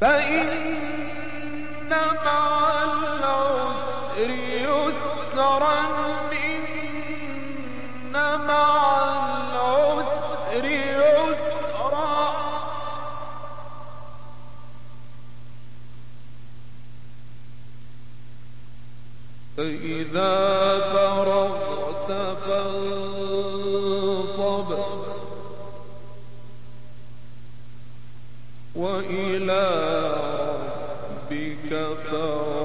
فإن مع العسر يسرا فإذا فرغت فانصب. وإلى ربك فرغت